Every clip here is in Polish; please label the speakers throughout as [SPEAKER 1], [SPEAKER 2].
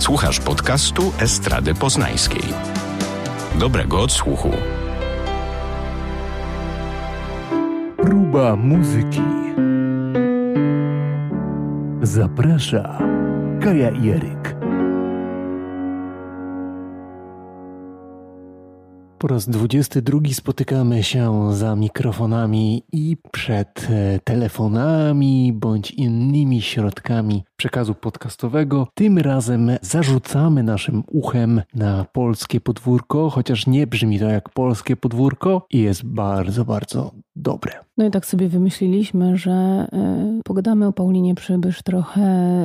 [SPEAKER 1] Słuchasz podcastu Estrady Poznańskiej. Dobrego odsłuchu.
[SPEAKER 2] Próba muzyki. Zaprasza Kaja Jeryk. Po raz 22 spotykamy się za mikrofonami i przed e, telefonami bądź innymi środkami przekazu podcastowego. Tym razem zarzucamy naszym uchem na polskie podwórko, chociaż nie brzmi to jak polskie podwórko i jest bardzo, bardzo dobre.
[SPEAKER 3] No i tak sobie wymyśliliśmy, że y, pogadamy o Paulinie Przybysz, trochę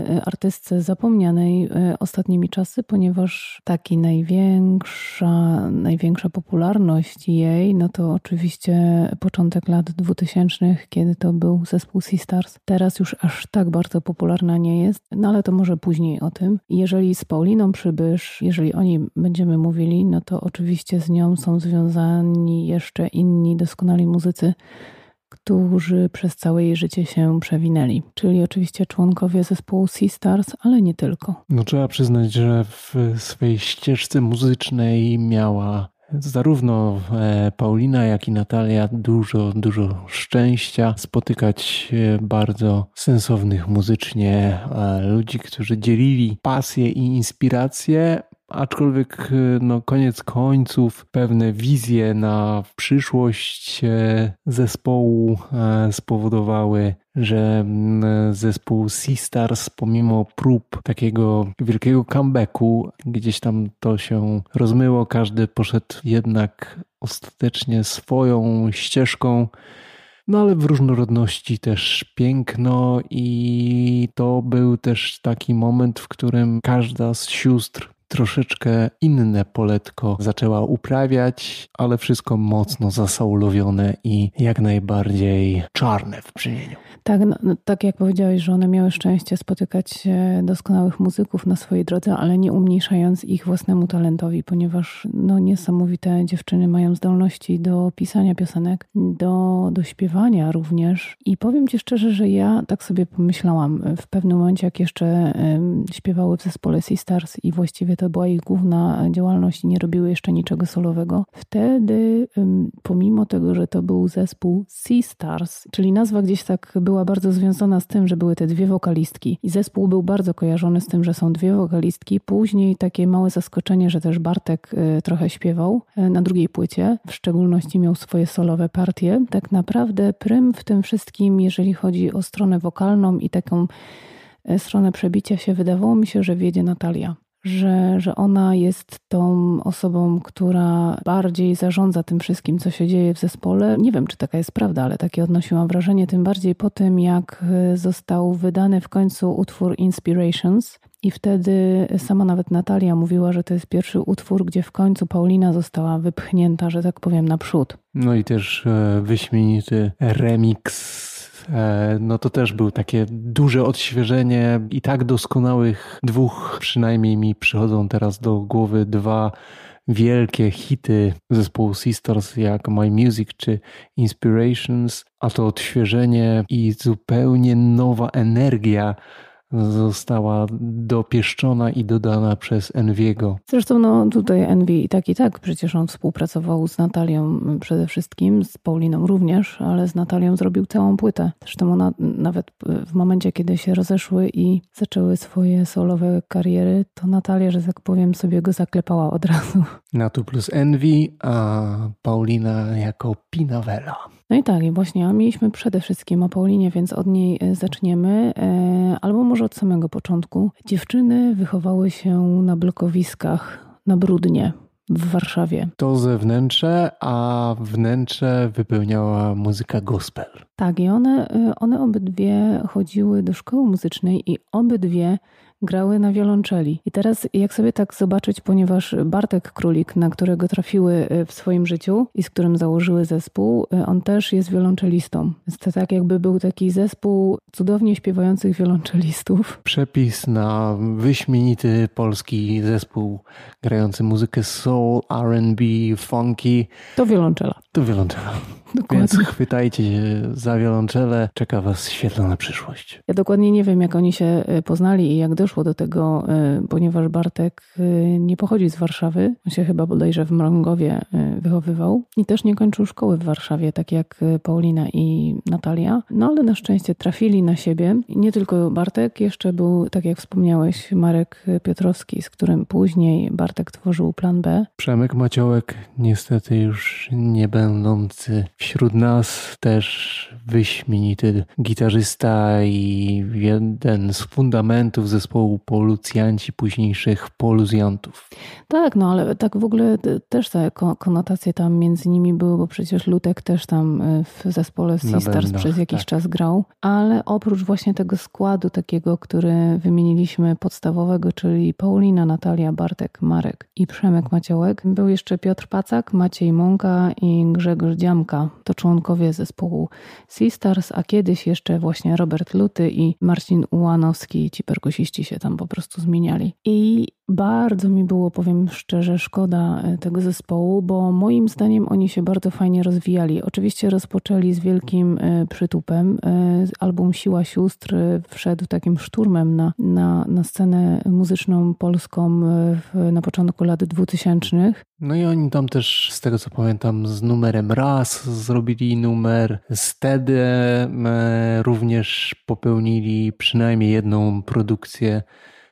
[SPEAKER 3] y, artystce zapomnianej y, ostatnimi czasy, ponieważ taki największa, największa popularność jej, no to oczywiście początek lat 2000, kiedy to był zespół Sea Stars. Teraz już aż tak bardzo popularna nie jest, no ale to może później o tym. Jeżeli z Pauliną Przybysz, jeżeli o niej będziemy mówili, no to oczywiście z nią są związani jeszcze inni doskonali muzycy, którzy przez całe jej życie się przewinęli. Czyli oczywiście członkowie zespołu Sea Stars, ale nie tylko.
[SPEAKER 2] No trzeba przyznać, że w swojej ścieżce muzycznej miała zarówno e, Paulina, jak i Natalia dużo, dużo szczęścia, spotykać bardzo sensownych muzycznie e, ludzi, którzy dzielili pasję i inspirację, Aczkolwiek, no, koniec końców, pewne wizje na przyszłość e, zespołu e, spowodowały, że zespół Sea Stars, pomimo prób takiego wielkiego comebacku, gdzieś tam to się rozmyło, każdy poszedł jednak ostatecznie swoją ścieżką. No ale w różnorodności też piękno, i to był też taki moment, w którym każda z sióstr troszeczkę inne poletko zaczęła uprawiać, ale wszystko mocno zasaulowione i jak najbardziej czarne w brzmieniu.
[SPEAKER 3] Tak, no, no, tak jak powiedziałeś, że one miały szczęście spotykać doskonałych muzyków na swojej drodze, ale nie umniejszając ich własnemu talentowi, ponieważ no, niesamowite dziewczyny mają zdolności do pisania piosenek, do, do śpiewania również. I powiem Ci szczerze, że ja tak sobie pomyślałam w pewnym momencie, jak jeszcze śpiewały w zespole Sea Stars i właściwie to była ich główna działalność i nie robiły jeszcze niczego solowego. Wtedy, pomimo tego, że to był zespół Sea Stars, czyli nazwa gdzieś tak była była bardzo związana z tym, że były te dwie wokalistki i zespół był bardzo kojarzony z tym, że są dwie wokalistki. Później takie małe zaskoczenie, że też Bartek y, trochę śpiewał y, na drugiej płycie, w szczególności miał swoje solowe partie. Tak naprawdę prym w tym wszystkim, jeżeli chodzi o stronę wokalną i taką y, stronę przebicia się, wydawało mi się, że wiedzie Natalia że, że ona jest tą osobą, która bardziej zarządza tym wszystkim, co się dzieje w zespole. Nie wiem, czy taka jest prawda, ale takie odnosiłam wrażenie, tym bardziej po tym, jak został wydany w końcu utwór Inspirations. I wtedy sama nawet Natalia mówiła, że to jest pierwszy utwór, gdzie w końcu Paulina została wypchnięta, że tak powiem, naprzód.
[SPEAKER 2] No i też e, wyśmienity remix E, no to też był takie duże odświeżenie i tak doskonałych dwóch, przynajmniej mi przychodzą teraz do głowy dwa wielkie hity zespołu Sisters jak My Music czy Inspirations, a to odświeżenie i zupełnie nowa energia została dopieszczona i dodana przez Enviego.
[SPEAKER 3] Zresztą no, tutaj Envy i tak i tak, przecież on współpracował z Natalią przede wszystkim, z Pauliną również, ale z Natalią zrobił całą płytę. Zresztą ona nawet w momencie, kiedy się rozeszły i zaczęły swoje solowe kariery, to Natalia, że tak powiem, sobie go zaklepała od razu.
[SPEAKER 2] Natu plus Envy, a Paulina jako Pinawela.
[SPEAKER 3] No i tak, i właśnie, a mieliśmy przede wszystkim o Paulinie, więc od niej e, zaczniemy, e, albo może od samego początku. Dziewczyny wychowały się na blokowiskach na Brudnie w Warszawie.
[SPEAKER 2] To zewnętrze, a wnętrze wypełniała muzyka gospel.
[SPEAKER 3] Tak, i one, e, one obydwie chodziły do szkoły muzycznej i obydwie grały na wiolonczeli. I teraz, jak sobie tak zobaczyć, ponieważ Bartek Królik, na którego trafiły e, w swoim życiu i z którym założyły zespół, e, on też jest wiolonczelistą. Więc to tak jakby był taki zespół cudownie śpiewających wiolonczelistów.
[SPEAKER 2] Przepis na wyśmienity polski zespół grający muzykę soul, R&B, funky.
[SPEAKER 3] To wiolonczela.
[SPEAKER 2] To wiolonczela. Dokładnie. Więc chwytajcie się za wiolonczele, czeka was świetlana przyszłość.
[SPEAKER 3] Ja dokładnie nie wiem, jak oni się e, poznali i jak doszło do tego, e, ponieważ Bartek e, nie pochodzi z Warszawy. On się chyba bodajże w Mrągowie wychowywał i też nie kończył szkoły w Warszawie, tak jak Paulina i Natalia. No ale na szczęście trafili na siebie. Nie tylko Bartek, jeszcze był, tak jak wspomniałeś, Marek Piotrowski, z którym później Bartek tworzył plan B.
[SPEAKER 2] Przemek Maciołek, niestety już nie będący wśród nas, też wyśmienity gitarzysta i jeden z fundamentów zespołu Polucjanci, późniejszych Poluzjantów.
[SPEAKER 3] Tak, no ale tak w ogóle też te konotacje tam między nimi były, bo przecież Lutek też tam e, w zespole Sisters przez jakiś tak. czas grał, ale oprócz właśnie tego składu takiego, który wymieniliśmy podstawowego, czyli Paulina, Natalia, Bartek, Marek i Przemek Maciołek, był jeszcze Piotr Pacak, Maciej Mąka i Grzegorz Dziamka. To członkowie zespołu Sisters, a kiedyś jeszcze właśnie Robert Luty i Marcin Ułanowski, ci perkusiści się tam po prostu zmieniali. I bardzo mi było, powiem szczerze, szkoda e, tego zespołu, bo moim zdaniem oni się bardzo fajnie rozwijali. Oczywiście rozpoczęli z wielkim e, przytupem. E, album Siła Sióstr wszedł takim szturmem na, na, na scenę muzyczną polską w, na początku lat 2000.
[SPEAKER 2] No i oni tam też, z tego co pamiętam, z numerem raz zrobili numer, wtedy również popełnili przynajmniej jedną produkcję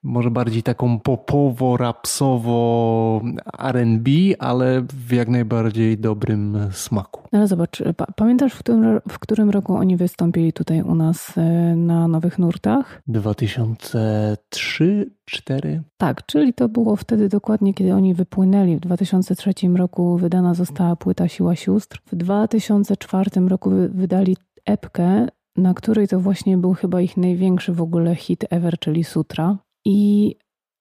[SPEAKER 2] może bardziej taką popowo, rapsowo R&B, ale w jak najbardziej dobrym smaku.
[SPEAKER 3] No ale zobacz, pamiętasz w którym, w którym roku oni wystąpili tutaj u nas e, na Nowych Nurtach?
[SPEAKER 2] 2003 4.
[SPEAKER 3] Tak, czyli to było wtedy dokładnie, kiedy oni wypłynęli. W 2003 roku wydana została płyta Siła Sióstr. W 2004 roku wydali epkę, na której to właśnie był chyba ich największy w ogóle hit ever, czyli Sutra. I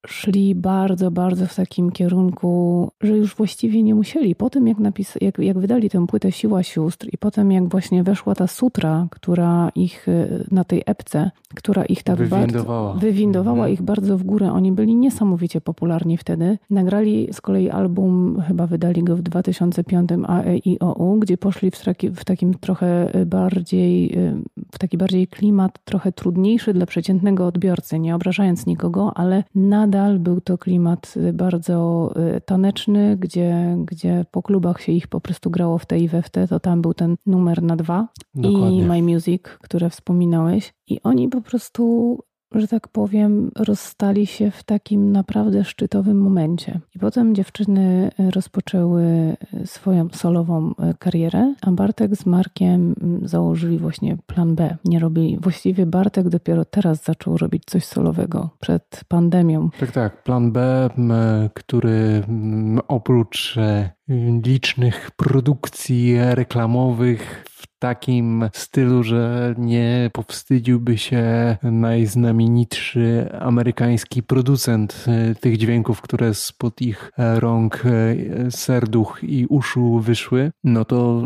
[SPEAKER 3] szli bardzo, bardzo w takim kierunku, że już właściwie nie musieli. Po tym, jak, napis, jak, jak wydali tę płytę Siła Sióstr i potem, jak właśnie weszła ta sutra, która ich y, na tej epce, która ich tak
[SPEAKER 2] wywindowała,
[SPEAKER 3] bardzo, wywindowała mhm. ich bardzo w górę. Oni byli niesamowicie popularni wtedy. Nagrali z kolei album, chyba wydali go w 2005 AEIOU, gdzie poszli w, taki, w takim trochę bardziej, y, w taki bardziej klimat trochę trudniejszy dla przeciętnego odbiorcy, nie obrażając nikogo, ale nadal nadal był to klimat y, bardzo y, taneczny, gdzie, gdzie po klubach się ich po prostu grało w te i we w te, to tam był ten numer na dwa Dokładnie. i My Music, które wspominałeś. I oni po prostu że tak powiem, rozstali się w takim naprawdę szczytowym momencie. I potem dziewczyny rozpoczęły swoją solową karierę, a Bartek z Markiem założyli właśnie plan B. Nie robili. Właściwie Bartek dopiero teraz zaczął robić coś solowego przed pandemią.
[SPEAKER 2] Tak, tak. Plan B, który oprócz e, licznych produkcji reklamowych takim stylu, że nie powstydziłby się najznamienitszy amerykański producent e, tych dźwięków, które spod ich e, rąk, e, serduch i uszu wyszły, no to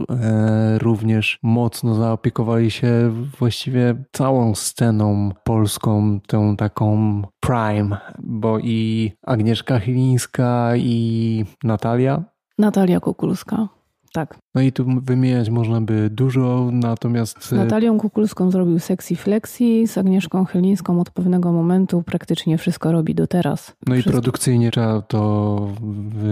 [SPEAKER 2] również mocno zaopiekowali się właściwie całą sceną polską, tą taką prime, bo i Agnieszka Chylińska i Natalia
[SPEAKER 3] Natalia Kukulska. Tak.
[SPEAKER 2] No i tu wymieniać można by dużo, natomiast...
[SPEAKER 3] Z Natalią Kukulską zrobił Sexy Flexi, z Agnieszką Chylińską od pewnego momentu praktycznie wszystko robi do teraz.
[SPEAKER 2] No
[SPEAKER 3] wszystko.
[SPEAKER 2] i produkcyjnie trzeba to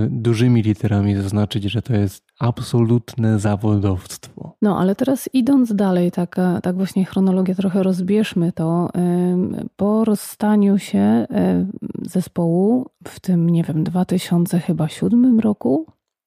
[SPEAKER 2] dużymi literami zaznaczyć, że to jest absolutne zawodowstwo.
[SPEAKER 3] No, ale teraz idąc dalej, tak, tak właśnie chronologię trochę rozbierzmy to. Po rozstaniu się zespołu w tym, nie wiem, 2007 roku,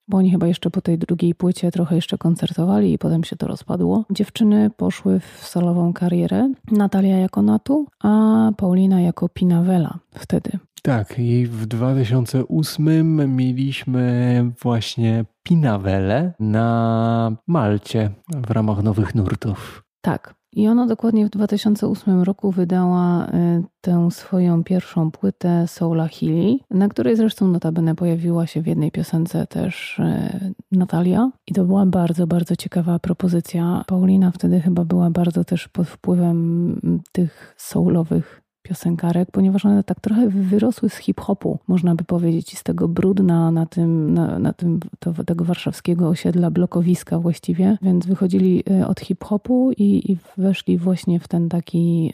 [SPEAKER 3] bo oni chyba jeszcze po tej drugiej płycie trochę jeszcze koncertowali i potem się to rozpadło. Dziewczyny poszły w solową karierę. Natalia jako Natu, a Paulina jako Pinawela wtedy.
[SPEAKER 2] Tak, i w 2008 mieliśmy właśnie Pinawelę na Malcie w ramach Nowych Nurtów.
[SPEAKER 3] Tak, i ona dokładnie w 2008 roku wydała y, tę swoją pierwszą płytę Soula Healy, na której zresztą notabene pojawiła się w jednej piosence też y, Natalia. I to była bardzo, bardzo ciekawa propozycja. Paulina wtedy chyba była bardzo też pod wpływem tych soulowych piosenkarek, ponieważ one tak trochę wyrosły z hip-hopu, można by powiedzieć, z tego brudna na tym, na, na tym to, tego warszawskiego osiedla, blokowiska właściwie, więc wychodzili e, od hip-hopu i, i weszli właśnie w ten taki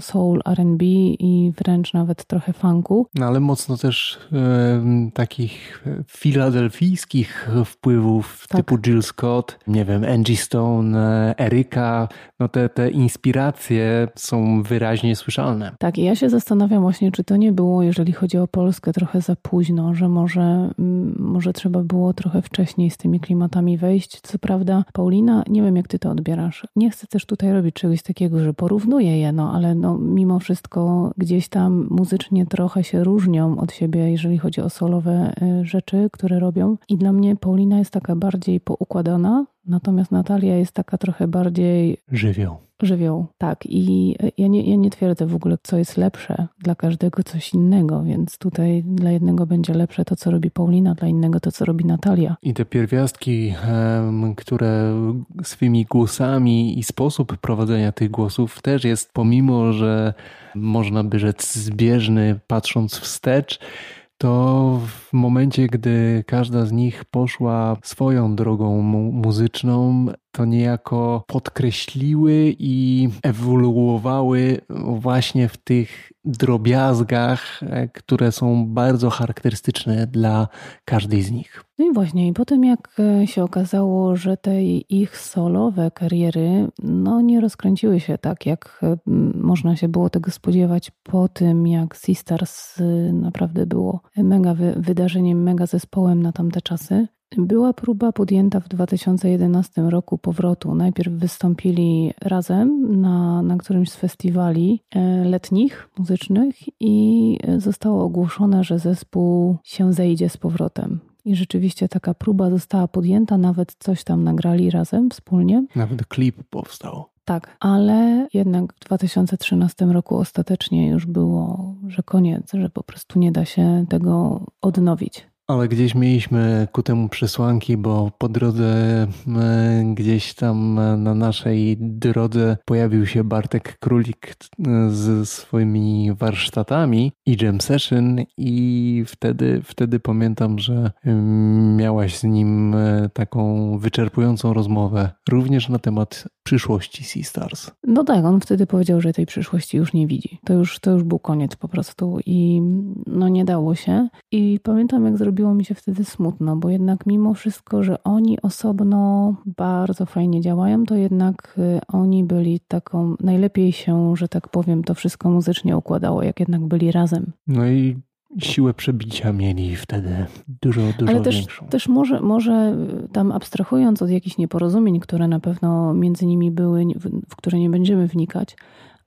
[SPEAKER 3] soul, R&B i wręcz nawet trochę funku.
[SPEAKER 2] No ale mocno też e, takich filadelfijskich wpływów tak. typu Jill Scott, nie wiem, Angie Stone, e, Eryka, no te, te inspiracje są wyraźnie słyszalne.
[SPEAKER 3] Tak, ja się zastanawiam właśnie, czy to nie było, jeżeli chodzi o Polskę, trochę za późno, że może, mm, może trzeba było trochę wcześniej z tymi klimatami wejść. Co prawda, Paulina, nie wiem jak ty to odbierasz. Nie chcę też tutaj robić czegoś takiego, że porównuję je, no ale no, mimo wszystko gdzieś tam muzycznie trochę się różnią od siebie, jeżeli chodzi o solowe y, rzeczy, które robią. I dla mnie Paulina jest taka bardziej poukładana, Natomiast Natalia jest taka trochę bardziej.
[SPEAKER 2] Żywioł.
[SPEAKER 3] Żywioł, tak. I ja nie, ja nie twierdzę w ogóle, co jest lepsze. Dla każdego coś innego, więc tutaj dla jednego będzie lepsze to, co robi Paulina, dla innego to, co robi Natalia.
[SPEAKER 2] I te pierwiastki, które swymi głosami i sposób prowadzenia tych głosów też jest, pomimo że można by rzec zbieżny, patrząc wstecz, to w momencie, gdy każda z nich poszła swoją drogą mu muzyczną, to niejako podkreśliły i ewoluowały właśnie w tych drobiazgach, e, które są bardzo charakterystyczne dla każdej z nich.
[SPEAKER 3] No i właśnie, i potem jak e, się okazało, że te ich solowe kariery no, nie rozkręciły się tak, jak e, można się było tego spodziewać po tym, jak Sisters naprawdę było mega wydarzeniem, mega zespołem na tamte czasy, była próba podjęta w 2011 roku powrotu. Najpierw wystąpili razem na, na którymś z festiwali e, letnich, muzycznych i zostało ogłoszone, że zespół się zejdzie z powrotem. I rzeczywiście taka próba została podjęta, nawet coś tam nagrali razem wspólnie.
[SPEAKER 2] Nawet klip powstał.
[SPEAKER 3] Tak, ale jednak w 2013 roku ostatecznie już było, że koniec, że po prostu nie da się tego odnowić.
[SPEAKER 2] Ale gdzieś mieliśmy ku temu przesłanki, bo po drodze gdzieś tam na naszej drodze pojawił się Bartek Królik z swoimi warsztatami i jam session i wtedy, wtedy pamiętam, że miałaś z nim e, taką wyczerpującą rozmowę również na temat przyszłości Sea Stars.
[SPEAKER 3] No tak, on wtedy powiedział, że tej przyszłości już nie widzi. To już, to już był koniec po prostu i no nie dało się. I pamiętam, jak zrobiło mi się wtedy smutno, bo jednak mimo wszystko, że oni osobno bardzo fajnie działają, to jednak y, oni byli taką, najlepiej się, że tak powiem, to wszystko muzycznie układało, jak jednak byli razem.
[SPEAKER 2] No i siłę przebicia mieli wtedy dużo, dużo
[SPEAKER 3] Ale też,
[SPEAKER 2] większą.
[SPEAKER 3] też może, może tam abstrahując od jakichś nieporozumień, które na pewno między nimi były, w które nie będziemy wnikać,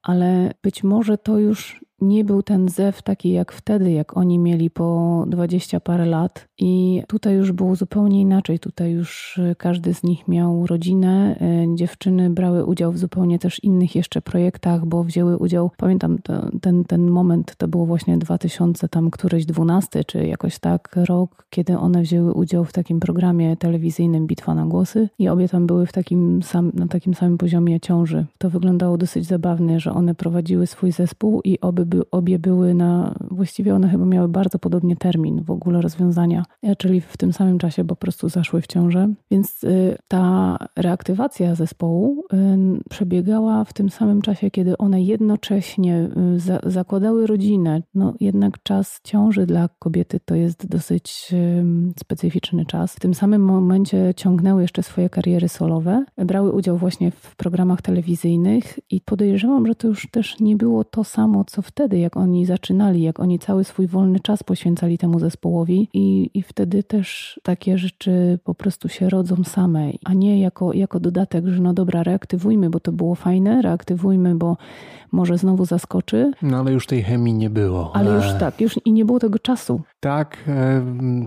[SPEAKER 3] ale być może to już nie był ten zew taki jak wtedy, jak oni mieli po dwadzieścia parę lat. I tutaj już było zupełnie inaczej. Tutaj już y, każdy z nich miał rodzinę. Y, dziewczyny brały udział w zupełnie też innych jeszcze projektach, bo wzięły udział, pamiętam ten, ten moment, to było właśnie 2000 tam któreś 12 czy jakoś tak rok, kiedy one wzięły udział w takim programie telewizyjnym Bitwa na głosy i obie tam były w takim sam, na takim samym poziomie ciąży. To wyglądało dosyć zabawnie, że one prowadziły swój zespół i oby obie były na, właściwie one chyba miały bardzo podobnie termin w ogóle rozwiązania, e, czyli w tym samym czasie po prostu zaszły w ciążę. Więc y, ta reaktywacja zespołu y, przebiegała w tym samym czasie, kiedy one jednocześnie y, za, zakładały rodzinę. No jednak czas ciąży dla kobiety to jest dosyć specyficzny czas. W tym samym momencie ciągnęły jeszcze swoje kariery solowe, brały udział właśnie w programach telewizyjnych i podejrzewam, że to już też nie było to samo, co wtedy, jak oni zaczynali, jak oni cały swój wolny czas poświęcali temu zespołowi i, i wtedy też takie rzeczy po prostu się rodzą same, a nie jako, jako dodatek, że no dobra, reaktywujmy, bo to było fajne, reaktywujmy, bo może znowu zaskoczy.
[SPEAKER 2] No ale już tej chemii nie było.
[SPEAKER 3] Ale już tak, już i nie było tego czasu.
[SPEAKER 2] Tak, e,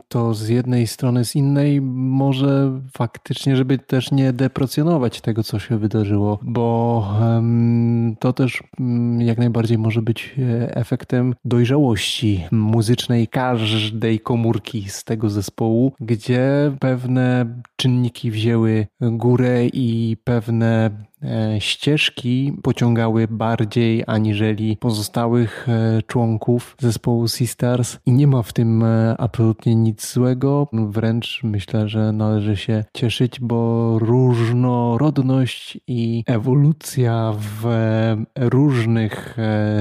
[SPEAKER 2] to z jednej strony, z innej może faktycznie, żeby też nie deprecjonować tego, co się wydarzyło, bo to też mm, jak najbardziej może być e, efektem dojrzałości muzycznej każdej komórki z tego zespołu, gdzie pewne czynniki wzięły górę i pewne ścieżki pociągały bardziej aniżeli pozostałych e, członków zespołu Sisters i nie ma w tym absolutnie nic złego. Wręcz myślę, że należy się cieszyć, bo różnorodność i ewolucja w różnych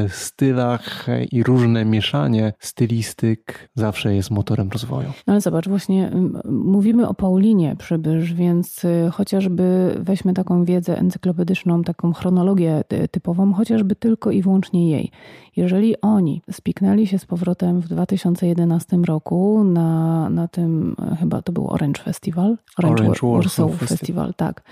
[SPEAKER 2] stylach i różne mieszanie stylistyk zawsze jest motorem rozwoju.
[SPEAKER 3] No ale zobacz, właśnie mówimy o Paulinie Przybysz, więc y, chociażby weźmy taką wiedzę encyklopedyczną, taką chronologię typową, chociażby tylko i wyłącznie jej. Jeżeli oni spiknęli się z powrotem w 2011 roku na, na tym, chyba to był Orange Festival,
[SPEAKER 2] Orange, Orange Warsaw, Warsaw
[SPEAKER 3] Festival, Festival tak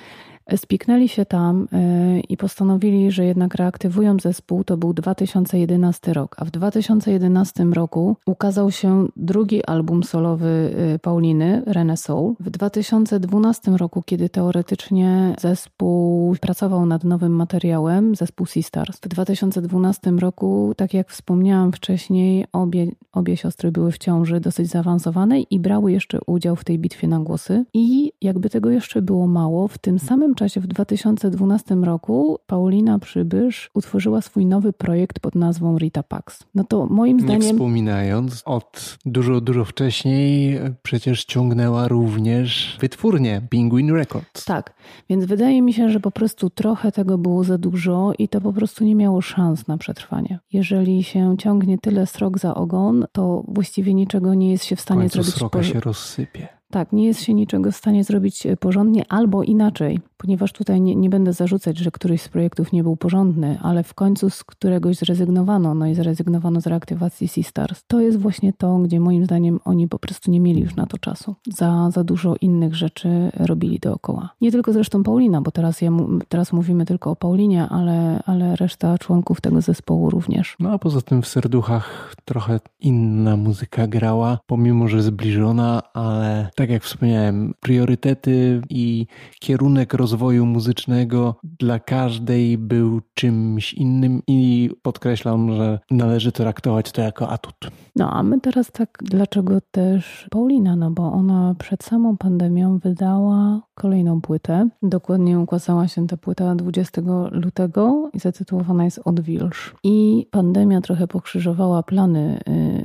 [SPEAKER 3] Spiknęli się tam y, i postanowili, że jednak reaktywują zespół. To był 2011 rok, a w 2011 roku ukazał się drugi album solowy y, Pauliny, Rene Soul. W 2012 roku, kiedy teoretycznie zespół pracował nad nowym materiałem, zespół Sisters. W 2012 roku, tak jak wspomniałam wcześniej, obie, obie siostry były w ciąży dosyć zaawansowanej i brały jeszcze udział w tej bitwie na głosy. I jakby tego jeszcze było mało, w tym samym czasie w 2012 roku Paulina Przybysz utworzyła swój nowy projekt pod nazwą Rita Pax. No to moim zdaniem...
[SPEAKER 2] Nie wspominając, od dużo, dużo wcześniej przecież ciągnęła również wytwórnię Penguin Records.
[SPEAKER 3] Tak, więc wydaje mi się, że po prostu trochę tego było za dużo i to po prostu nie miało szans na przetrwanie. Jeżeli się ciągnie tyle srok za ogon, to właściwie niczego nie jest się w stanie
[SPEAKER 2] w
[SPEAKER 3] zrobić.
[SPEAKER 2] sroka się rozsypie.
[SPEAKER 3] Tak, nie jest się niczego w stanie zrobić e, porządnie albo inaczej, ponieważ tutaj nie, nie, będę zarzucać, że któryś z projektów nie był porządny, ale w końcu z któregoś zrezygnowano, no i zrezygnowano z reaktywacji Seastars. To jest właśnie to, gdzie moim zdaniem oni po prostu nie mieli już na to czasu. Za, za dużo innych rzeczy robili dookoła. Nie tylko zresztą Paulina, bo teraz, ja, teraz mówimy tylko o Paulinie, ale, ale reszta członków tego zespołu również.
[SPEAKER 2] No a poza tym w serduchach trochę inna muzyka grała, pomimo, że zbliżona, ale tak jak wspomniałem, priorytety i kierunek rozwoju muzycznego dla każdej był czymś innym i podkreślam, że należy traktować to jako atut.
[SPEAKER 3] No a my teraz tak, dlaczego też Paulina? No bo ona przed samą pandemią wydała kolejną płytę. Dokładnie ukazała się ta płyta 20 lutego i zatytułowana jest Odwilż. I pandemia trochę pokrzyżowała plany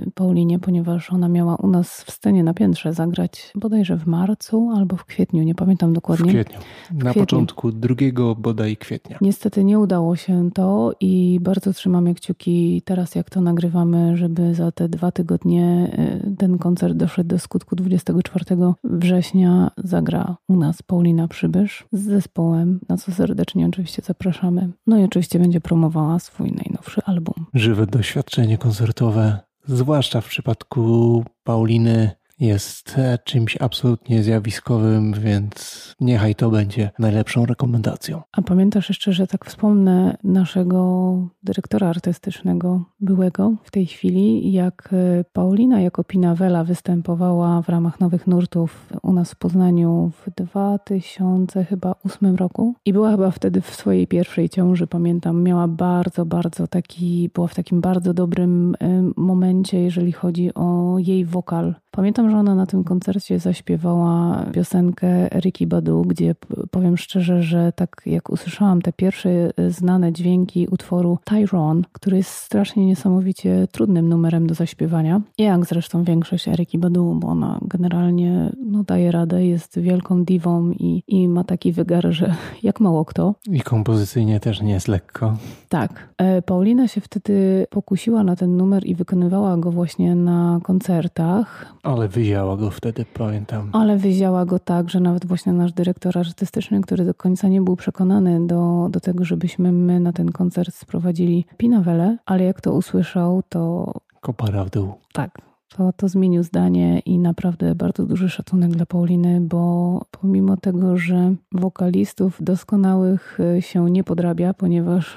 [SPEAKER 3] y, Paulinie, ponieważ ona miała u nas w scenie na piętrze zagrać bodajże w marcu albo w kwietniu, nie pamiętam dokładnie.
[SPEAKER 2] W kwietniu. Na początku drugiego bodaj kwietnia.
[SPEAKER 3] Niestety nie udało się to i bardzo trzymamy kciuki teraz, jak to nagrywamy, żeby za te dwa tygodnie y, ten koncert doszedł do skutku 24 września zagra u nas Paulina Przybysz z zespołem, na co serdecznie oczywiście zapraszamy. No i oczywiście będzie promowała swój najnowszy album.
[SPEAKER 2] Żywe doświadczenie koncertowe, zwłaszcza w przypadku Pauliny jest czymś absolutnie zjawiskowym, więc niechaj to będzie najlepszą rekomendacją.
[SPEAKER 3] A pamiętasz jeszcze, że tak wspomnę naszego dyrektora artystycznego byłego w tej chwili, jak Paulina jako Pinawela występowała w ramach Nowych Nurtów u nas w Poznaniu w 2008 roku i była chyba wtedy w swojej pierwszej ciąży, pamiętam, miała bardzo, bardzo taki, była w takim bardzo dobrym e, momencie, jeżeli chodzi o jej wokal. Pamiętam, że ona na tym koncercie zaśpiewała piosenkę Ricky Badu, gdzie powiem szczerze, że tak jak usłyszałam te pierwsze znane dźwięki utworu Tyrone, który jest strasznie niesamowicie trudnym numerem do zaśpiewania, jak zresztą większość Eriki Badu, bo ona generalnie no, daje radę, jest wielką diwą i, i ma taki wygar, że jak mało kto.
[SPEAKER 2] I kompozycyjnie też nie jest lekko.
[SPEAKER 3] Tak. E, Paulina się wtedy pokusiła na ten numer i wykonywała go właśnie na koncertach.
[SPEAKER 2] Ale wyzięła go wtedy, pamiętam.
[SPEAKER 3] Ale wyzięła go tak, że nawet właśnie nasz dyrektor artystyczny, który do końca nie był przekonany do, do tego, żebyśmy my na ten koncert sprowadzili Pinawele, ale jak to usłyszał, to...
[SPEAKER 2] Kopara w dół.
[SPEAKER 3] Tak, to, to zmienił zdanie i naprawdę bardzo duży szacunek dla Pauliny, bo pomimo tego, że wokalistów doskonałych się nie podrabia, ponieważ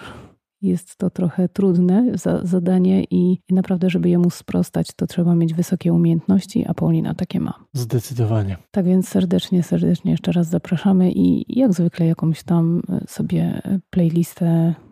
[SPEAKER 3] jest to trochę trudne za, zadanie i, naprawdę, żeby jemu sprostać, to trzeba mieć wysokie umiejętności, a Paulina takie ma.
[SPEAKER 2] Zdecydowanie.
[SPEAKER 3] Tak więc serdecznie, serdecznie jeszcze raz zapraszamy i jak zwykle jakąś tam e, sobie playlistę mm,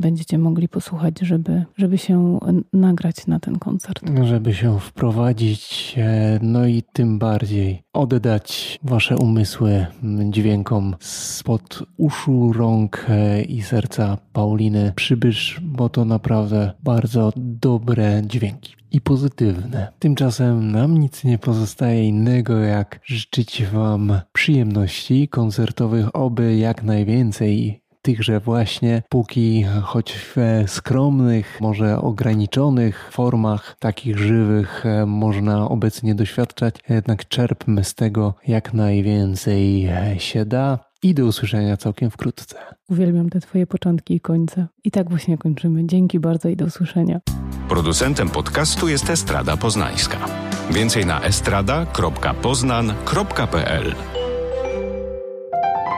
[SPEAKER 3] będziecie mogli posłuchać, żeby, żeby się nagrać na ten koncert.
[SPEAKER 2] Żeby się wprowadzić, e, no i tym bardziej oddać wasze umysły dźwiękom spod uszu, rąk e, i serca Pauliny Przybysz, bo to naprawdę bardzo dobre dźwięki i pozytywne. Tymczasem nam nic nie pozostaje innego jak życzyć Wam przyjemności koncertowych, oby jak najwięcej tychże właśnie, póki choć w skromnych, może ograniczonych formach, takich żywych, e, można obecnie doświadczać, jednak czerpmy z tego jak najwięcej e, się da. I do usłyszenia całkiem wkrótce.
[SPEAKER 3] Uwielbiam te Twoje początki i końce. I tak właśnie kończymy. Dzięki bardzo i do usłyszenia.
[SPEAKER 1] Producentem podcastu jest Estrada Poznańska. Więcej na estrada.poznan.pl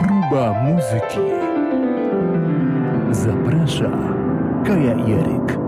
[SPEAKER 2] Próba muzyki. Zaprasza Kaja Jeryk.